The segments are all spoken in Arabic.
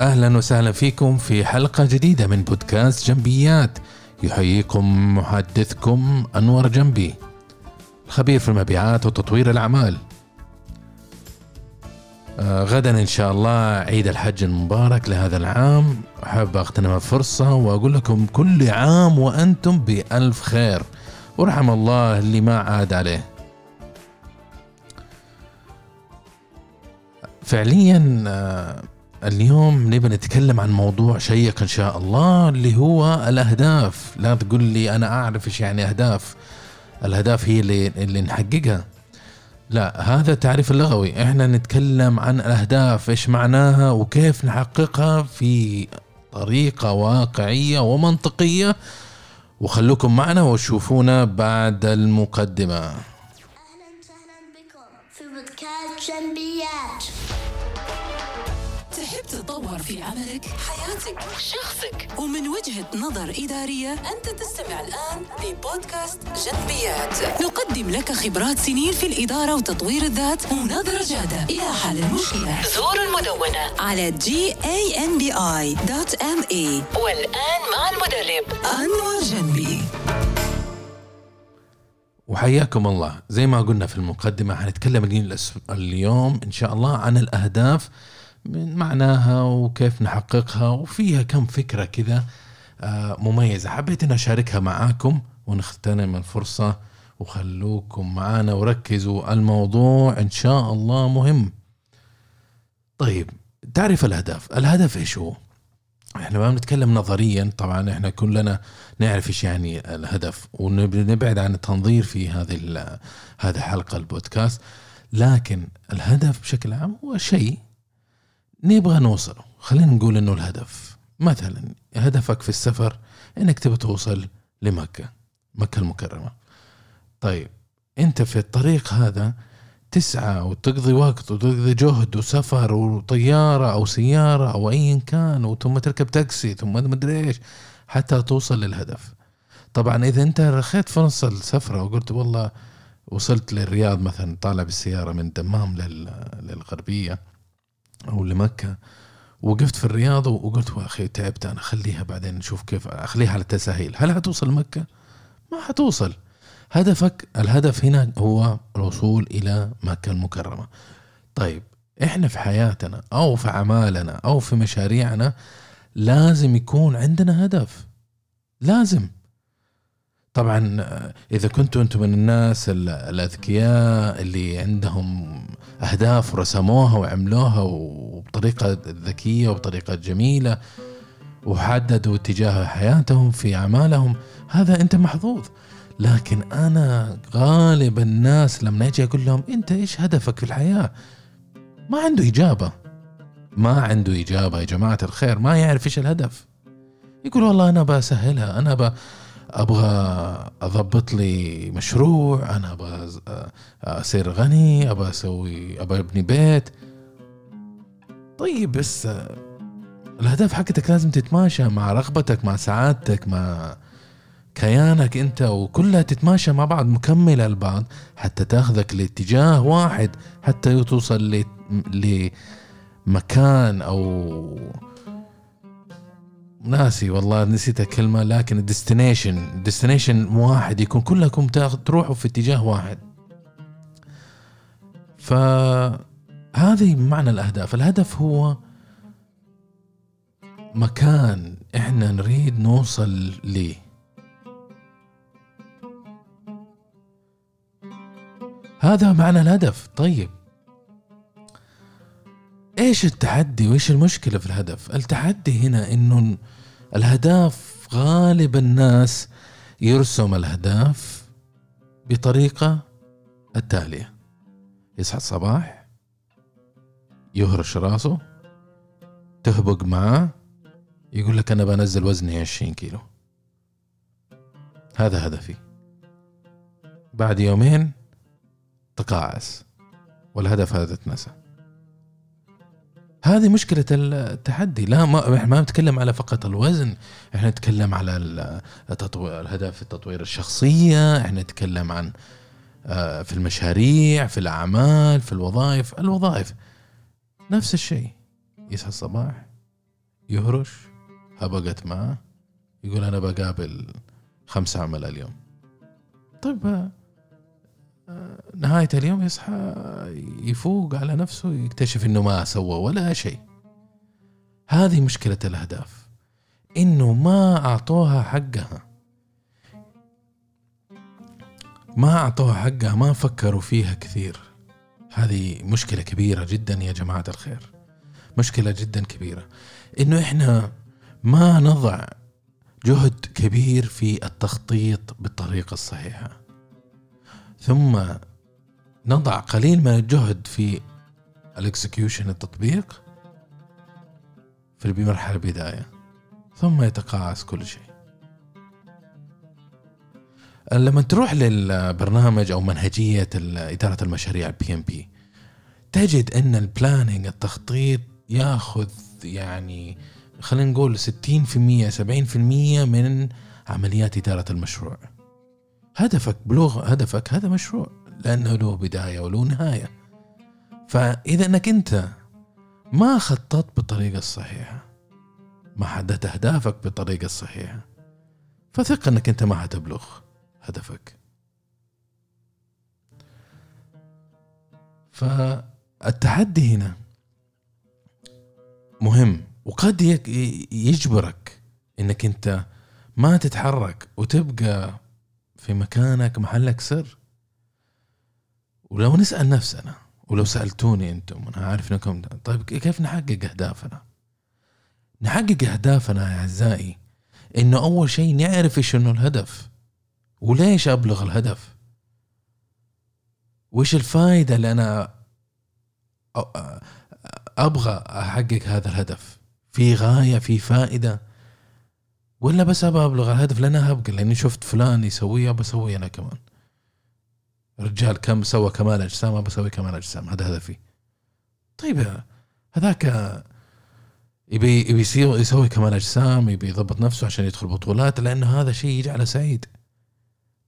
أهلا وسهلا فيكم في حلقة جديدة من بودكاست جنبيات. يحييكم محدثكم أنور جنبي خبير في المبيعات وتطوير الأعمال. آه غدا إن شاء الله عيد الحج المبارك لهذا العام. أحب اغتنم الفرصه وأقول لكم كل عام وأنتم بألف خير. ورحم الله اللي ما عاد عليه. فعليا آه اليوم نبي نتكلم عن موضوع شيق إن شاء الله اللي هو الأهداف. لا تقول لي أنا أعرف إيش يعني أهداف. الأهداف هي اللي, اللي نحققها. لا هذا التعريف اللغوي. إحنا نتكلم عن الأهداف إيش معناها وكيف نحققها في طريقة واقعية ومنطقية. وخلوكم معنا وشوفونا بعد المقدمة. في عملك، حياتك، شخصك. ومن وجهة نظر إدارية أنت تستمع الآن لبودكاست جنبيات. نقدم لك خبرات سنين في الإدارة وتطوير الذات ونظرة جادة. إلى حل المشكلة زور المدونة. على gambi.ma والآن مع المدرب. أنور جنبي. وحياكم الله. زي ما قلنا في المقدمة حنتكلم اليوم- اليوم إن شاء الله عن الأهداف من معناها وكيف نحققها وفيها كم فكرة كذا آه، مميزة. حبيت أن أشاركها معاكم ونغتنم الفرصة وخلوكم معانا وركزوا الموضوع إن شاء الله مهم. طيب تعرف الأهداف. الهدف إيش هو؟ إحنا ما بنتكلم نظريا طبعا إحنا كلنا نعرف إيش يعني الهدف ونبعد عن التنظير في هذه هذه الحلقة البودكاست. لكن الهدف بشكل عام هو شيء نبغى نوصله خلينا نقول إنه الهدف. مثلا هدفك في السفر إنك تبغى توصل لمكة مكة المكرمة. طيب أنت في الطريق هذا تسعى وتقضي وقت وتقضي جهد وسفر وطيارة أو سيارة أو أيا كان ثم تركب تاكسي ثم مدري إيش حتى توصل للهدف. طبعا إذا أنت رخيت نص السفرة وقلت والله وصلت للرياض مثلا طالع بالسيارة من دمام لل- للغربية أو لمكة. وقفت في الرياض وقلت يا أخي تعبت أنا خليها بعدين نشوف كيف أخليها على التسهيل هل حتوصل مكة؟ ما حتوصل هدفك الهدف هنا هو الوصول إلى مكة المكرمة. طيب إحنا في حياتنا أو في أعمالنا أو في مشاريعنا لازم يكون عندنا هدف. لازم. طبعا آه، إذا كنتوا أنتم من الناس ال- الأذكياء اللي عندهم أهداف ورسموها وعملوها وبطريقة ذكية وبطريقة جميلة وحددوا اتجاه حياتهم في أعمالهم هذا أنت محظوظ. لكن أنا غالب الناس لما أجي أقول لهم أنت إيش هدفك في الحياة؟ ما عنده إجابة. ما عنده إجابة يا جماعة الخير ما يعرف إيش الهدف. يقول والله أنا بسهلها أنا ب... أبغى أضبط لي مشروع أنا أبغى اصير غني أبغى أسوي أبغى أبني بيت. طيب بس آه، الأهداف حقتك لازم تتماشى مع رغبتك مع سعادتك مع كيانك أنت وكلها تتماشى مع بعض مكملة لبعض حتى تأخذك لاتجاه واحد حتى توصل لمكان أو ناسي والله نسيت الكلمة لكن ال destination destination واحد يكون كلكم تروحوا في اتجاه واحد. فهذه معنى الأهداف. الهدف هو مكان إحنا نريد نوصل ليه. هذا معنى الهدف. طيب إيش التحدي؟ وإيش المشكلة في الهدف؟ التحدي هنا إنه الاهداف غالب الناس يرسم الأهداف بطريقة التالية. يصحى الصباح يهرش راسه تهبق معاه يقول لك أنا بنزل وزني 20 كيلو. هذا هدفي. بعد يومين تقاعس والهدف هذا اتنسى هذه مشكلة التحدي. لا ما إحنا ما نتكلم على فقط الوزن إحنا نتكلم على التطوير الهدف التطوير الشخصية إحنا نتكلم عن آه، في المشاريع في الأعمال في الوظائف. الوظائف نفس الشيء. يصحى الصباح يهرش هبقت معه يقول أنا بقابل خمسة عمل اليوم. طيب آه، نهاية اليوم يصحى يفوق على نفسه يكتشف إنه ما سوى ولا شيء. هذه مشكلة الأهداف إنه ما أعطوها حقها. ما أعطوها حقها ما فكروا فيها كثير. هذه مشكلة كبيرة جدا يا جماعة الخير. مشكلة جدا كبيرة. إنه إحنا ما نضع جهد كبير في التخطيط بالطريقة الصحيحة. ثم نضع قليل من الجهد في ال execution التطبيق في بمرحلة البداية ثم يتقاعس كل شيء. لما تروح للبرنامج أو منهجية إدارة المشاريع ال PMP تجد أن البلاننج التخطيط ياخذ يعني خلينا نقول 60% 70% من عمليات إدارة المشروع. هدفك بلوغ هدفك هذا مشروع لأنه له بداية وله نهاية. فإذا إنك أنت ما خططت بالطريقة الصحيحة ما حددت أهدافك بالطريقة الصحيحة فثق إنك أنت ما حتبلغ هدفك. فالتحدي هنا مهم وقد يجبرك إنك أنت ما تتحرك وتبقى في مكانك محلك سر. ولو نسأل نفسنا ولو سألتوني أنتم أنا عارف إنكم طيب كيف نحقق أهدافنا؟ نحقق أهدافنا يا أعزائي إنه أول شيء نعرف إيش انه الهدف وليش أبلغ الهدف؟ وش الفائده اللي أنا أبغى أحقق هذا الهدف؟ في غاية في فائدة؟ ولا بس أبغى أبلغ الهدف لانها أبقى لأني شفت فلان يسويها بسوي أنا كمان. رجال كم سوى كمال أجسام بسوي كمال أجسام هذا هدفي. طيب هذاك يبي يبي يسوي كمال أجسام يبي يضبط نفسه عشان يدخل بطولات لأنه هذا شيء يجعله سعيد.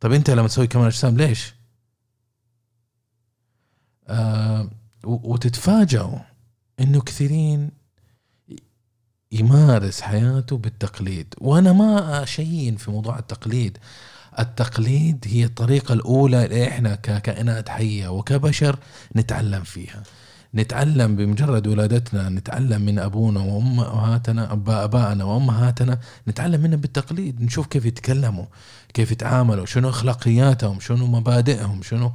طيب أنت لما تسوي كمال أجسام ليش؟ آه وتتفاجئوا إنه كثيرين يمارس حياته بالتقليد. وأنا ما اشين في موضوع التقليد. التقليد هي الطريقة الأولى اللي إحنا ككائنات حية وكبشر نتعلم فيها. نتعلم بمجرد ولادتنا نتعلم من أبونا وامهاتنا أبائنا وأمهاتنا نتعلم منهم بالتقليد. نشوف كيف يتكلموا كيف يتعاملوا شنو أخلاقياتهم شنو مبادئهم شنو.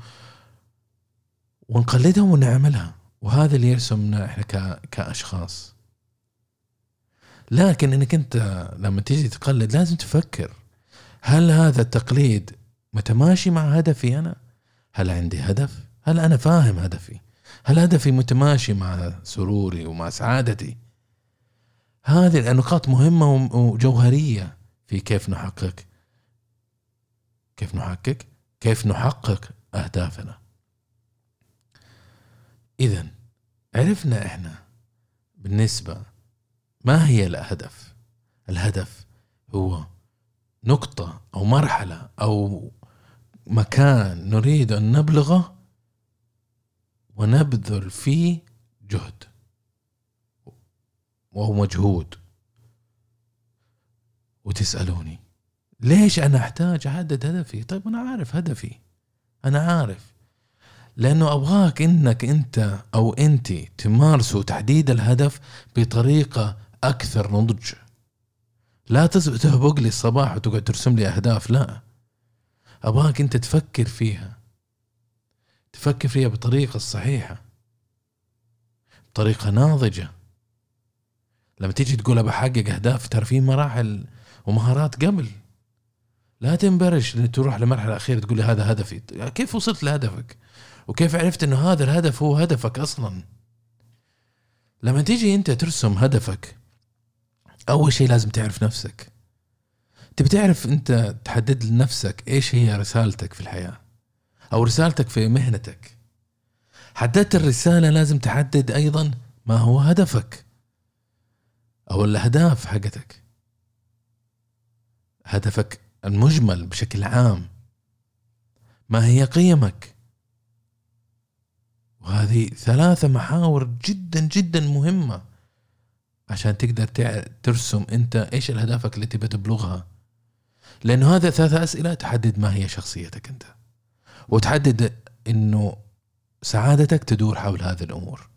ونقلدهم ونعملها. وهذا اللي يرسمنا إحنا كأشخاص. لكن إنك أنت لما تيجي تقلد لازم تفكر هل هذا التقليد متماشي مع هدفي أنا؟ هل عندي هدف؟ هل أنا فاهم هدفي؟ هل هدفي متماشي مع سروري ومع سعادتي هذه النقاط مهمة وجوهرية في كيف نحقق كيف نحقق كيف نحقق أهدافنا إذا عرفنا إحنا بالنسبة ما هي الهدف الهدف هو نقطة أو مرحلة أو مكان نريد أن نبلغه ونبذل فيه جهد. وهو مجهود. وتسألوني ليش أنا أحتاج أحدد هدفي؟ طيب أنا عارف هدفي. أنا عارف. لأنه أبغاك إنك أنت أو أنت تمارسوا تحديد الهدف بطريقة أكثر نضج لا تهبق لي الصباح وتقعد ترسم لي أهداف لا. أبغاك أنت تفكر فيها. تفكر فيها بالطريقة الصحيحة بطريقة ناضجة. لما تيجي تقول بحقق أهداف ترى في مراحل ومهارات قبل. لا تنبرش تروح لمرحلة أخيرة تقول لي هذا هدفي. كيف وصلت لهدفك؟ وكيف عرفت أنه هذا الهدف هو هدفك أصلا؟ لما تيجي أنت ترسم هدفك أول شيء لازم تعرف نفسك. تبي تعرف أنت تحدد لنفسك إيش هي رسالتك في الحياة أو رسالتك في مهنتك. حددت الرسالة لازم تحدد أيضا ما هو هدفك أو الأهداف حقتك. هدفك المجمل بشكل عام. ما هي قيمك؟ وهذه ثلاثة محاور جدا جدا مهمة. عشان تقدر ترسم انت إيش الاهدافك اللي تبي تبلغها لأنه هذا ثلاث أسئلة تحدد ما هي شخصيتك انت. وتحدد إنه سعادتك تدور حول هذه الأمور.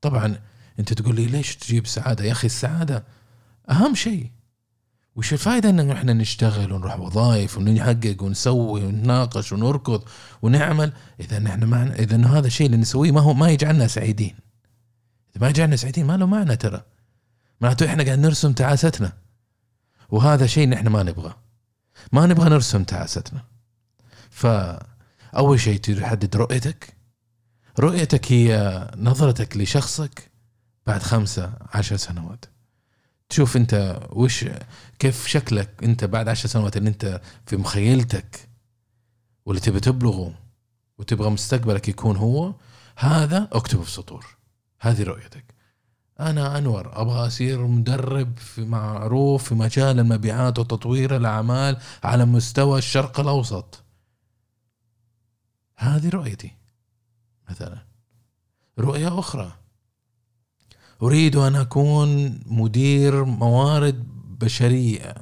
طبعا أنت تقول لي ليش تجيب سعادة؟ يا أخي السعادة أهم شيء. وش الفائده إن إحنا نشتغل ونروح وظائف ونحقق ونسوي ونناقش ونركض ونعمل؟ إذا نحن معنا إذا هذا الشيء اللي نسويه ما هو ما يجعلنا سعيدين. إذا ما يجعلنا سعيدين ما له معنى ترى. معناته إحنا قاعد نرسم تعاستنا. وهذا شيء نحن ما نبغاه. ما نبغى نرسم تعاستنا. فاول شيء تحدد رؤيتك. رؤيتك هي نظرتك لشخصك بعد خمسة عشر سنوات. تشوف أنت وش كيف شكلك أنت بعد عشر سنوات اللي أنت في مخيلتك واللي تبي تبلغه وتبغى مستقبلك يكون هو. هذا اكتبه في سطور. هذه رؤيتك. أنا أنور أبغى أصير مدرب في معروف في مجال المبيعات وتطوير الأعمال على مستوى الشرق الأوسط. هذه رؤيتي مثلا. رؤية أخرى. أريد أن أكون مدير موارد بشرية.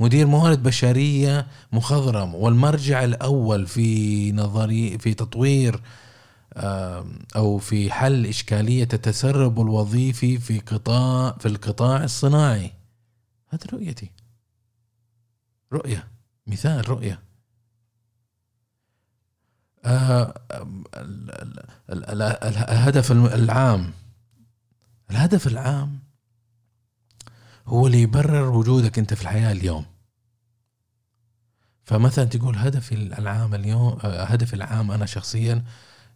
مدير موارد بشرية مخضرم والمرجع الأول في نظري في تطوير أو في حل إشكالية التسرب الوظيفي في قطاع في القطاع الصناعي. هذه رؤيتي. رؤية. مثال رؤية. آه، الهدف العام. الهدف العام هو اللي يبرر وجودك أنت في الحياة اليوم. فمثلا تقول هدفي العام اليوم آه، هدفي العام أنا شخصيا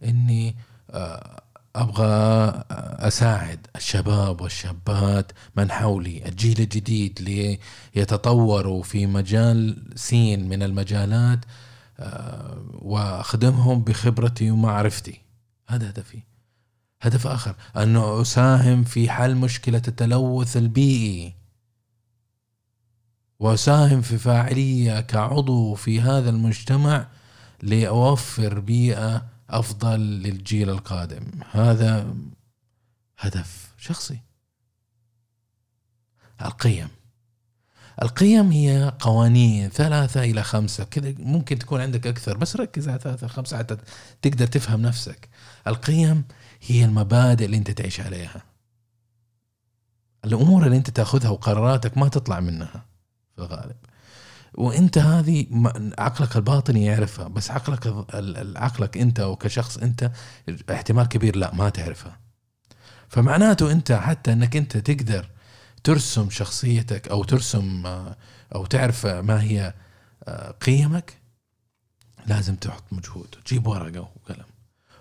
إني آه، أبغى أساعد الشباب والشابات من حولي. الجيل الجديد ليتطوروا في مجال سين من المجالات آه، وأخدمهم بخبرتي ومعرفتي. هذا هدفي. هدف آخر انه أساهم في حل مشكلة التلوث البيئي. وأساهم في فاعلية كعضو في هذا المجتمع لأوفر بيئة أفضل للجيل القادم. هذا هدف شخصي. القيم. القيم هي قوانين ثلاثة إلى خمسة. كذا ممكن تكون عندك أكثر بس ركز على ثلاثة خمسة حتى تقدر تفهم نفسك. القيم هي المبادئ اللي أنت تعيش عليها. الأمور اللي أنت تأخذها وقراراتك ما تطلع منها في الغالب. وانت هذه عقلك الباطني يعرفها بس عقلك عقلك انت وكشخص انت احتمال كبير لا ما تعرفها. فمعناته انت حتى انك انت تقدر ترسم شخصيتك أو ترسم آه، أو تعرف ما هي آه، قيمك لازم تحط مجهود. جيب ورقة وقلم.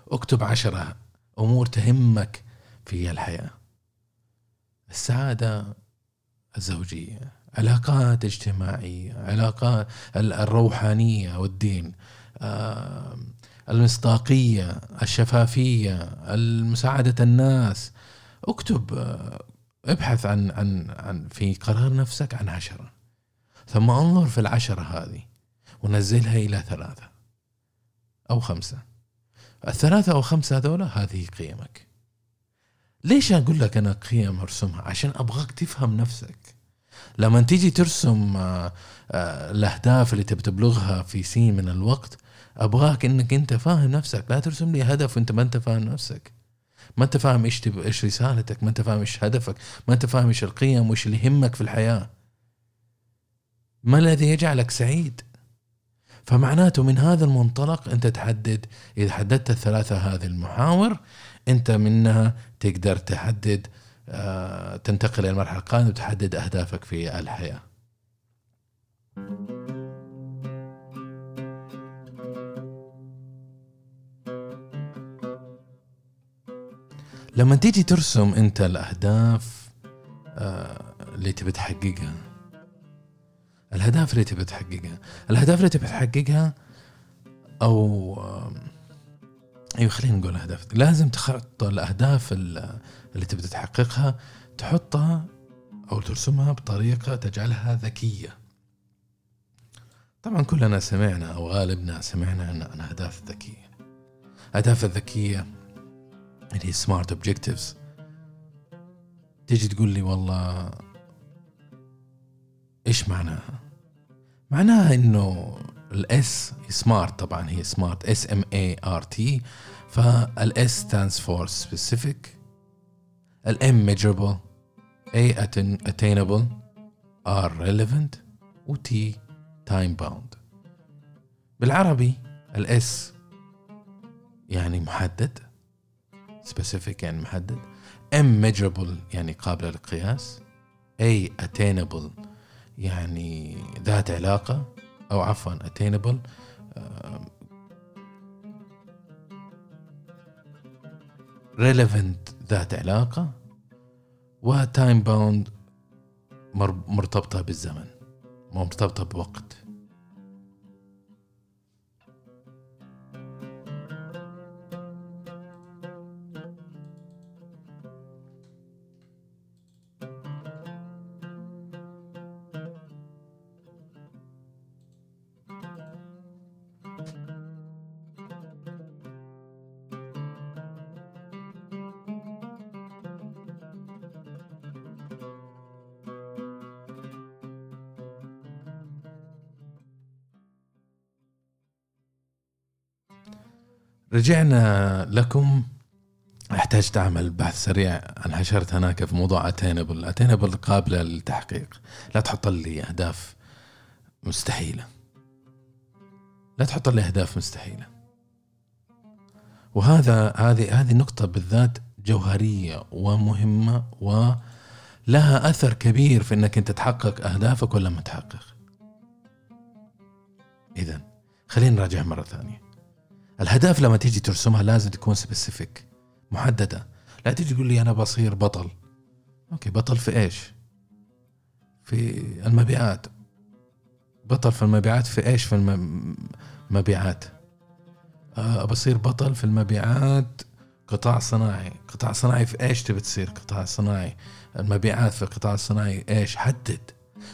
اكتب عشرة امور تهمك في الحياة. السعادة الزوجية. علاقات اجتماعية علاقات ال- الروحانية والدين المصداقية الشفافية مساعده الناس. اكتب آه، ابحث عن عن عن في قرار نفسك عن عشرة. ثم انظر في العشرة هذه ونزلها إلى ثلاثة أو خمسة. الثلاثة أو خمسة هذولا هذه قيمك. ليش أقول لك أنا قيم أرسمها عشان أبغاك تفهم نفسك. لما تيجي ترسم آه، آه، الأهداف اللي تبي تبلغها في سين من الوقت أبغاك إنك أنت فاهم نفسك. لا ترسم لي هدف وأنت ما أنت فاهم نفسك. ما أنت فاهم إيش تب... إيش رسالتك ما أنت فاهم إيش هدفك ما أنت فاهم إيش القيم وإيش اللي يهمك في الحياة. ما الذي يجعلك سعيد؟ فمعناته من هذا المنطلق أنت تحدد إذا حددت الثلاثة هذه المحاور أنت منها تقدر تحدد تنتقل إلى المرحلة القادمة وتحدد أهدافك في الحياة. لما تيجي ترسم أنت الأهداف آه، اللي تبي تحققها. الأهداف اللي تبي تحققها. الأهداف اللي تبي تحققها أو أيوه خلينا نقول اهداف لازم تحط الأهداف ال- اللي تبي تحققها تحطها أو ترسمها بطريقة تجعلها ذكية. طبعا كلنا سمعنا أو غالبنا سمعنا عن عن أهداف ذكية. الاهداف الذكية اللي هي SMART objectives تيجي تقول لي والله إيش معناها؟ معناها إنه ال S SMART طبعا هي SMART S M A R T فال S stands for specific ال M measurable A atten- attainable R relevant و T time bound. بالعربي ال S يعني محدد specific يعني محدد M measurable يعني قابلة للقياس A attainable يعني ذات علاقة أو عفوا attainable. relevant ذات علاقة. و time bound مرتبطة بالزمن. مرتبطة بوقت. رجعنا لكم. أحتاج تعمل بحث سريع. عن حشرت هناك في موضوع اتينبل اتينبل قابلة للتحقيق. لا تحط لي أهداف مستحيلة. لا تحط لي أهداف مستحيلة. وهذا هذه هذه نقطة بالذات جوهرية ومهمة ولها أثر كبير في إنك أنت تحقق أهدافك ولا ما تحقق. اذا خلينا نراجع مرة ثانية. الهدف لما تيجي ترسمها لازم تكون specific محددة. لا تيجي تقول لي أنا بصير بطل. okay بطل في إيش؟ في المبيعات. بطل في المبيعات في إيش؟ في المبيعات آه بصير بطل في المبيعات قطاع صناعي. قطاع صناعي في إيش تبي تصير؟ قطاع صناعي. المبيعات في القطاع الصناعي إيش؟ حدد.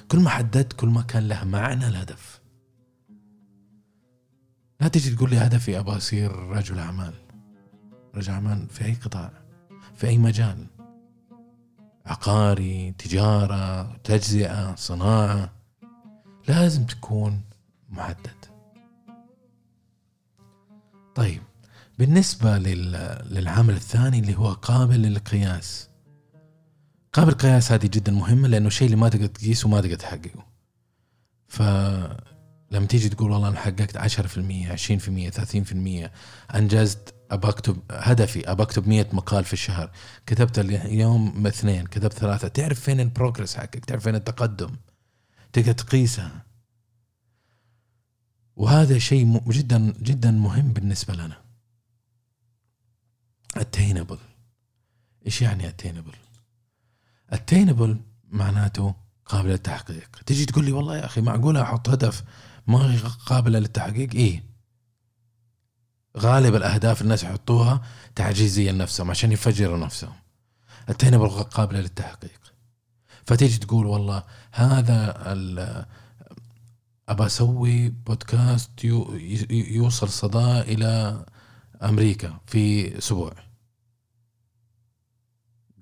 كل ما حددت كل ما كان له معنى الهدف. لا تجي تقول لي هدفي أبغى أصير رجل أعمال. رجل أعمال في أي قطاع في أي مجال. عقاري تجارة تجزئة صناعة. لازم تكون محدد. طيب بالنسبة لل- للعامل الثاني اللي هو قابل للقياس. قابل القياس هذه جدا مهمة لأنه شيء اللي ما تقدر تقيسه وما تقدر تحققه. فلما تيجي تقول والله أنا حققت 10% 20% 30% أنجزت أبى أكتب هدفي أبى أكتب 100 مقال في الشهر كتبت اليوم اثنين كتبت ثلاثة تعرف فين البروجرس حقك؟ تعرف فين التقدم؟ تقدر تقيسها وهذا شيء جدا جدا مهم بالنسبة لنا. attainable. إيش يعني attainable attainable معناته قابل للتحقيق. تيجي تقول لي والله يا أخي معقولة أحط هدف ما هي قابلة للتحقيق؟ إيه. غالب الأهداف الناس يحطوها تعجيزيه لنفسهم عشان يفجروا نفسهم. attainable قابلة للتحقيق. فتيجي تقول والله هذا أبى أسوي بودكاست يو- يوصل صداه إلى أمريكا في أسبوع.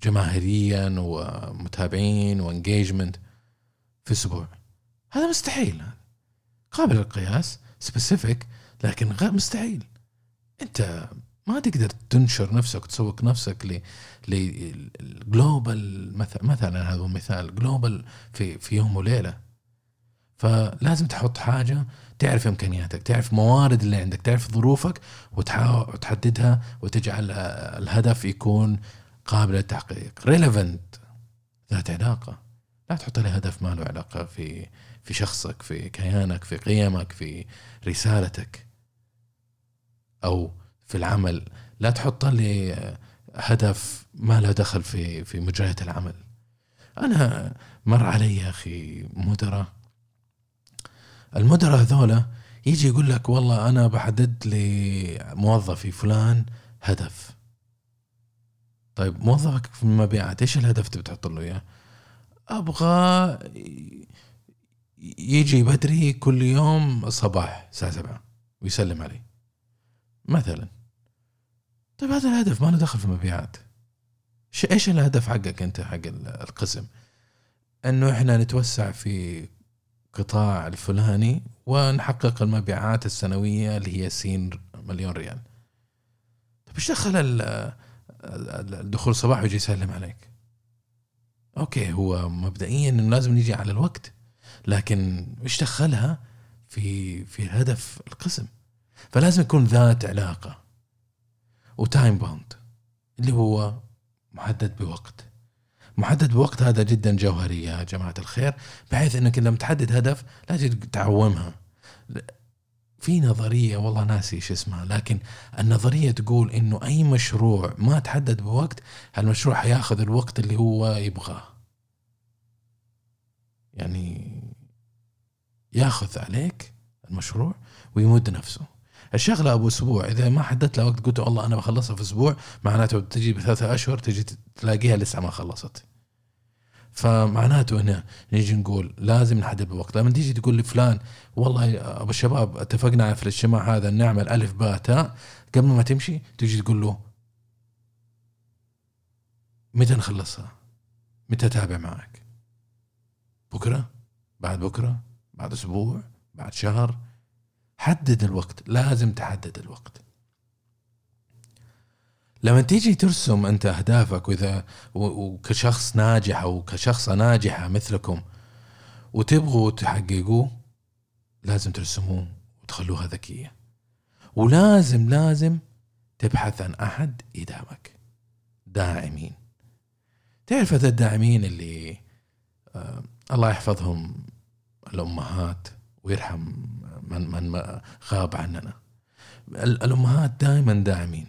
جماهيريا ومتابعين و engagement في أسبوع. هذا مستحيل. قابل للقياس specific لكن غير مستحيل. انت ما تقدر تنشر نفسك وتسوق نفسك لل global مثلا مثلا هذا مثال global في في يوم وليلة. فلازم تحط حاجة تعرف إمكانياتك تعرف موارد اللي عندك تعرف ظروفك وتحددها وتجعل الهدف يكون قابل للتحقيق. ريليفنت ذات علاقة. لا تحط لي هدف ما له علاقة في في شخصك في كيانك في قيمك في رسالتك. أو في العمل. لا تحط لي هدف ما له دخل في في مجريات العمل. أنا مر علي يا أخي مدراء المدراء هذولا يجي يقول لك والله أنا بحدد لموظفي فلان هدف. طيب موظفك في المبيعات إيش الهدف تبي تحط له إياه؟ أبغى يجي بدري كل يوم الصباح الساعة 7 ويسلم علي. مثلا طيب هذا الهدف ما له دخل في المبيعات. إيش الهدف حقك أنت حق ال- القسم؟ إنه إحنا نتوسع في قطاع الفلاني ونحقق المبيعات السنوية اللي هي سين مليون ريال. طيب إيش دخل ال- ال- الدخول الصباح ويجي يسلم عليك؟ أوكي هو مبدئيا إنه لازم نيجي على الوقت. لكن إيش دخلها في في هدف القسم؟ فلازم يكون ذات علاقة و time bound اللي هو محدد بوقت. محدد بوقت هذا جدا جوهري يا جماعة الخير بحيث إنك لما تحدد هدف لازم تعومها. في نظرية والله ناسي إيش اسمها لكن النظرية تقول إنه أي مشروع ما تحدد بوقت هالمشروع حياخذ الوقت اللي هو يبغاه. يعني ياخذ عليك المشروع ويمد نفسه الشغلة أبو أسبوع إذا ما حددت له وقت قلت والله أنا بخلصها في أسبوع معناته تجي بثلاثة أشهر تجي تلاقيها لسه ما خلصت فمعناته هنا نيجي نقول لازم نحدد بوقت لما تيجي تقول لفلان والله أبو الشباب اتفقنا في الاجتماع هذا نعمل ألف باء تاء قبل ما تمشي تجي تقول له متى نخلصها؟ متى أتابع معك؟ بكرة؟ بعد بكرة؟ بعد أسبوع؟ بعد شهر؟ حدد الوقت لازم تحدد الوقت لما تيجي ترسم أنت أهدافك وإذا وكشخص ناجح أو كشخصة ناجحة مثلكم وتبغوا تحققوه لازم ترسموه وتخلوها ذكية ولازم لازم تبحث عن أحد يدعمك داعمين تعرف هذا الداعمين اللي آه الله يحفظهم الأمهات ويرحم من من غاب عننا. ال- الأمهات دائما داعمين.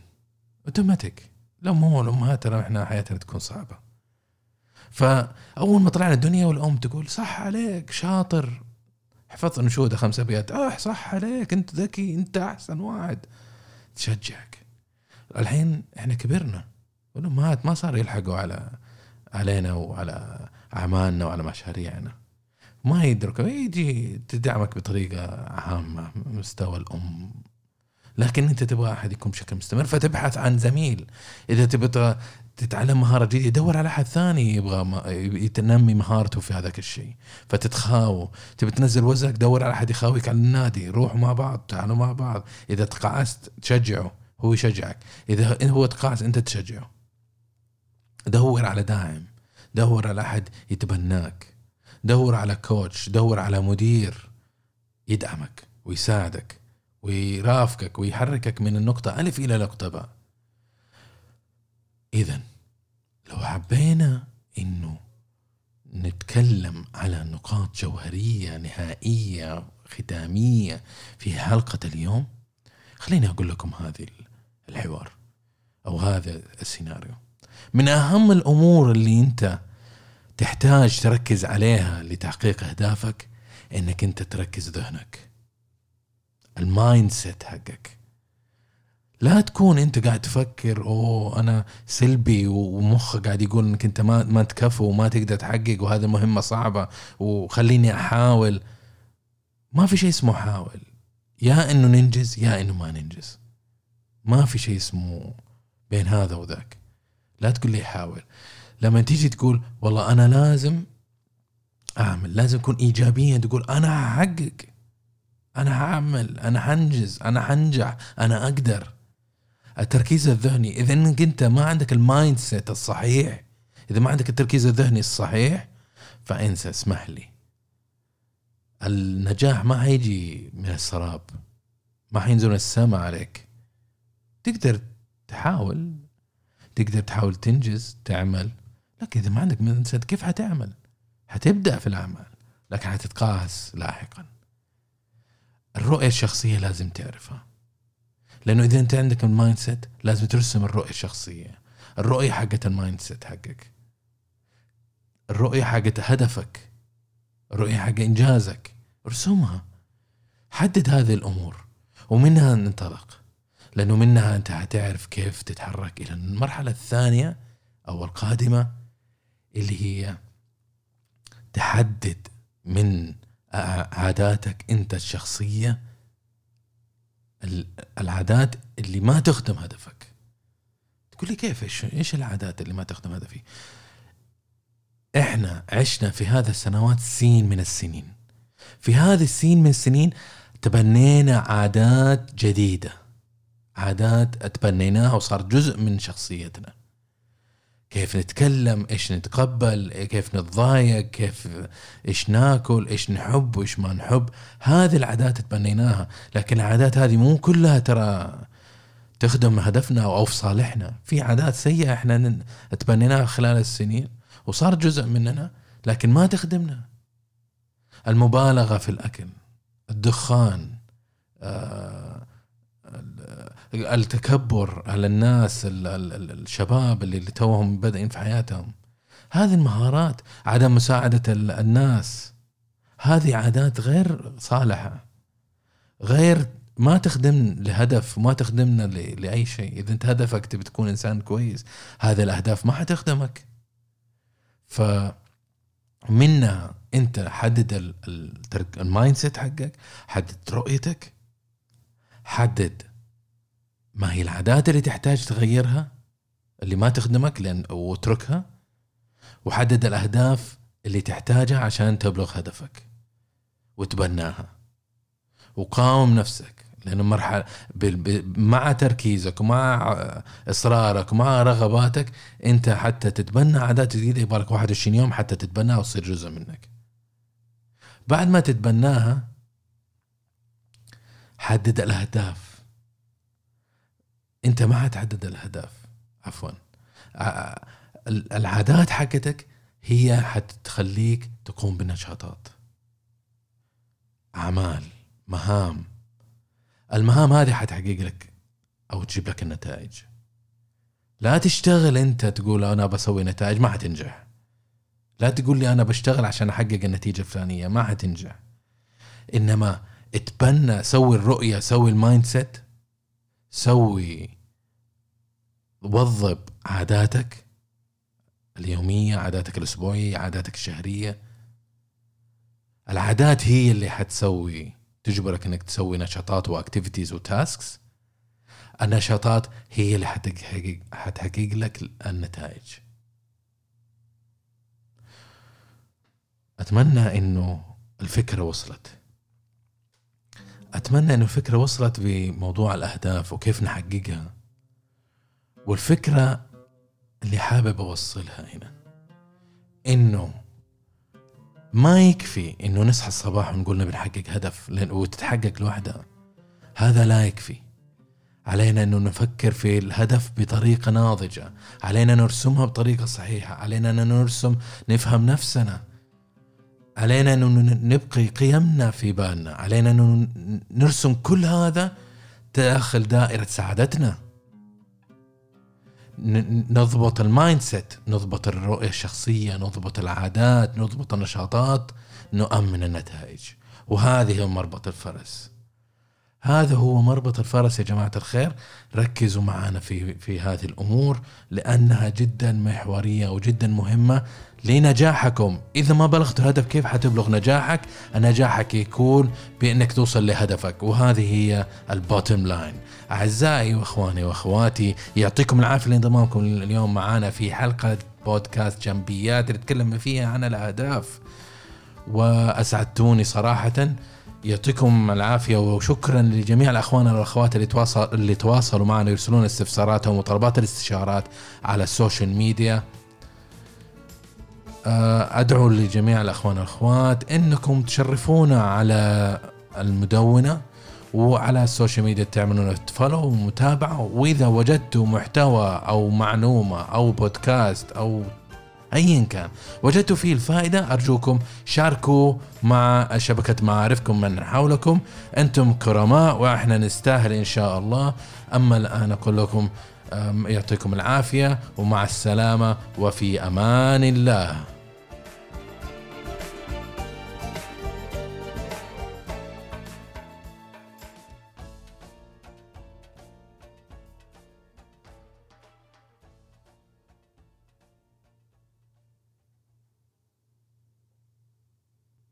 اوتوماتيك لو مو الأمهات ترى إحنا حياتنا تكون صعبة. فأول ما طلعنا الدنيا والأم تقول صح عليك شاطر. حفظت انشوده خمس أبيات؟ آه صح عليك أنت ذكي أنت أحسن واحد. تشجعك. الحين إحنا كبرنا. والامهات ما صار يلحقوا على علينا وعلى أعمالنا وعلى مشاريعنا. ما يدركوا يجي تدعمك بطريقة عامة مستوى الأم. لكن أنت تبغى أحد يكون بشكل مستمر فتبحث عن زميل. إذا تبغى تتعلم مهارة جديدة دور على أحد ثاني يبغى يتنمي مهارته في هذاك الشيء. فتتخاووا تبي تنزل وزنك دور على أحد يخاويك على النادي. روحوا مع بعض تعالوا مع بعض. إذا تقاعست تشجعه. هو يشجعك. إذا هو تقاعس أنت تشجعه. دور على داعم. دور على أحد يتبناك. دور على كوتش دور على مدير يدعمك ويساعدك ويرافقك ويحركك من النقطة ألف إلى نقطة باء. إذا لو حبينا إنه نتكلم على نقاط جوهرية نهائية ختامية في حلقة اليوم خليني أقول لكم هذه الحوار أو هذا السيناريو. من أهم الأمور اللي أنت تحتاج تركز عليها لتحقيق أهدافك إنك أنت تركز ذهنك. ال mindset حقك. لا تكون أنت قاعد تفكر أوه أنا سلبي ومخك قاعد يقول إنك أنت ما ما تكفو وما تقدر تحقق وهذه مهمة صعبة وخليني أحاول. ما في شيء اسمه حاول. يا إنه ننجز يا إنه ما ننجز. ما في شيء اسمه بين هذا وذاك. لا تقول لي حاول. لما تيجي تقول والله أنا لازم أعمل لازم أكون ايجابيا تقول أنا هحقق أنا هعمل أنا حنجز أنا حنجح أنا أقدر. التركيز الذهني إذا إنك أنت ما عندك ال mindset الصحيح إذا ما عندك التركيز الذهني الصحيح فأنسى اسمح لي. النجاح ما هيجي من السراب ما حينزل السماء عليك. تقدر تحاول تقدر تحاول تنجز تعمل. لكن إذا ما عندك mindset كيف حتعمل؟ حتبدأ في الأعمال لكن حتتقاس لاحقا. الرؤية الشخصية لازم تعرفها. لأنه إذا أنت عندك ال mindset لازم ترسم الرؤية الشخصية. الرؤية حقت ال mindset حقك. الرؤية حقت هدفك. الرؤية حق إنجازك. ارسمها. حدد هذه الأمور ومنها ننطلق لأنه منها أنت حتعرف كيف تتحرك إلى المرحلة الثانية أو القادمة. اللي هي تحدد من عاداتك انت الشخصية ال- العادات اللي ما تخدم هدفك. تقول لي كيف؟ إيش إيش العادات اللي ما تخدم هدفي؟ إحنا عشنا في هذا السنوات سين من السنين. في هذه السين من السنين تبنينا عادات جديدة. عادات تبنيناها وصار جزء من شخصيتنا. كيف نتكلم إيش نتقبل كيف نتضايق كيف إيش ناكل إيش نحب وإيش ما نحب. هذه العادات تبنيناها لكن العادات هذه مو كلها ترى تخدم هدفنا أو في صالحنا. في عادات سيئة إحنا تبنيناها خلال السنين وصار جزء مننا لكن ما تخدمنا. المبالغة في الأكل الدخان آه، التكبر على الناس ال- ال- ال- الشباب اللي اللي توهم بادئين في حياتهم. هذه المهارات عدم مساعدة ال- الناس. هذه عادات غير صالحة. غير ما تخدم لهدف ما تخدمنا لأي شيء. إذا أنت هدفك تبي تكون إنسان كويس هذه الأهداف ما حتخدمك. ف منها أنت حدد ال- ال- ال mindset حقك حدد رؤيتك حدد ما هي العادات اللي تحتاج تغيرها اللي ما تخدمك لأن واتركها وحدد الأهداف اللي تحتاجها عشان تبلغ هدفك وتبناها وقاوم نفسك بال- ب- مع تركيزك ومع إصرارك ومع رغباتك أنت حتى تتبنى عادات جديدة يبغى لك 21 يوم حتى تتبناها وتصير جزء منك. بعد ما تتبناها حدد الأهداف. انت ما حتحدد الأهداف. عفوا. ع- ال- العادات حقتك هي حتخليك تقوم بنشاطات. أعمال مهام. المهام هذه حتحقق لك أو تجيب لك النتائج. لا تشتغل أنت تقول أنا بسوي نتائج ما حتنجح. لا تقول لي أنا بشتغل عشان أحقق النتيجة الفلانية ما حتنجح. إنما اتبنى سوي الرؤية سوي ال mindset سوي وضبط عاداتك اليومية عاداتك الأسبوعية عاداتك الشهرية. العادات هي اللي حتسوي تجبرك إنك تسوي نشاطات و activities و tasks النشاطات هي اللي حتحقق حتحقق لك النتائج. أتمنى إنه الفكرة وصلت. أتمنى انه الفكرة وصلت بموضوع الأهداف وكيف نحققها. والفكرة اللي حابب أوصلها هنا إنه ما يكفي إنه نصحى الصباح ونقول نبي نحقق هدف وتتحقق لوحدها. هذا لا يكفي. علينا إنه نفكر في الهدف بطريقة ناضجة. علينا نرسمها بطريقة صحيحة. علينا ان نرسم نفهم نفسنا. علينا انه ن- نبقي قيمنا في بالنا. علينا انه ن- نرسم كل هذا داخل دائرة سعادتنا. نضبط ال mindset نضبط الرؤية الشخصية نضبط العادات نضبط النشاطات نؤمن النتائج. وهذه هو مربط الفرس. هذا هو مربط الفرس يا جماعة الخير. ركزوا معنا في في هذه الأمور لأنها جدا محورية وجدا مهمة. لنجاحكم. إذا ما بلغت الهدف كيف حتبلغ نجاحك؟ نجاحك يكون بأنك توصل لهدفك وهذه هي البوتم لاين أعزائي وأخواني وأخواتي يعطيكم العافية لانضمامكم اليوم معنا في حلقة بودكاست جنبيات اللي نتكلم فيها عن الأهداف. وأسعدتوني صراحة. يعطيكم العافية وشكرا لجميع الأخوان والأخوات اللي تواصل اللي تواصلوا معنا يرسلون استفساراتهم وطلبات الاستشارات على ال social media آه، أدعو لجميع الأخوان والأخوات إنكم تشرفونا على المدونة وعلى ال social media تعملون follow ومتابعة. وإذا وجدتوا محتوى أو معلومة أو بودكاست أو ايا كان وجدتوا فيه الفائدة أرجوكم شاركوا مع شبكة معارفكم من حولكم. أنتم كرماء وإحنا نستاهل إن شاء الله. أما الآن أقول لكم يعطيكم العافية ومع السلامة وفي أمان الله.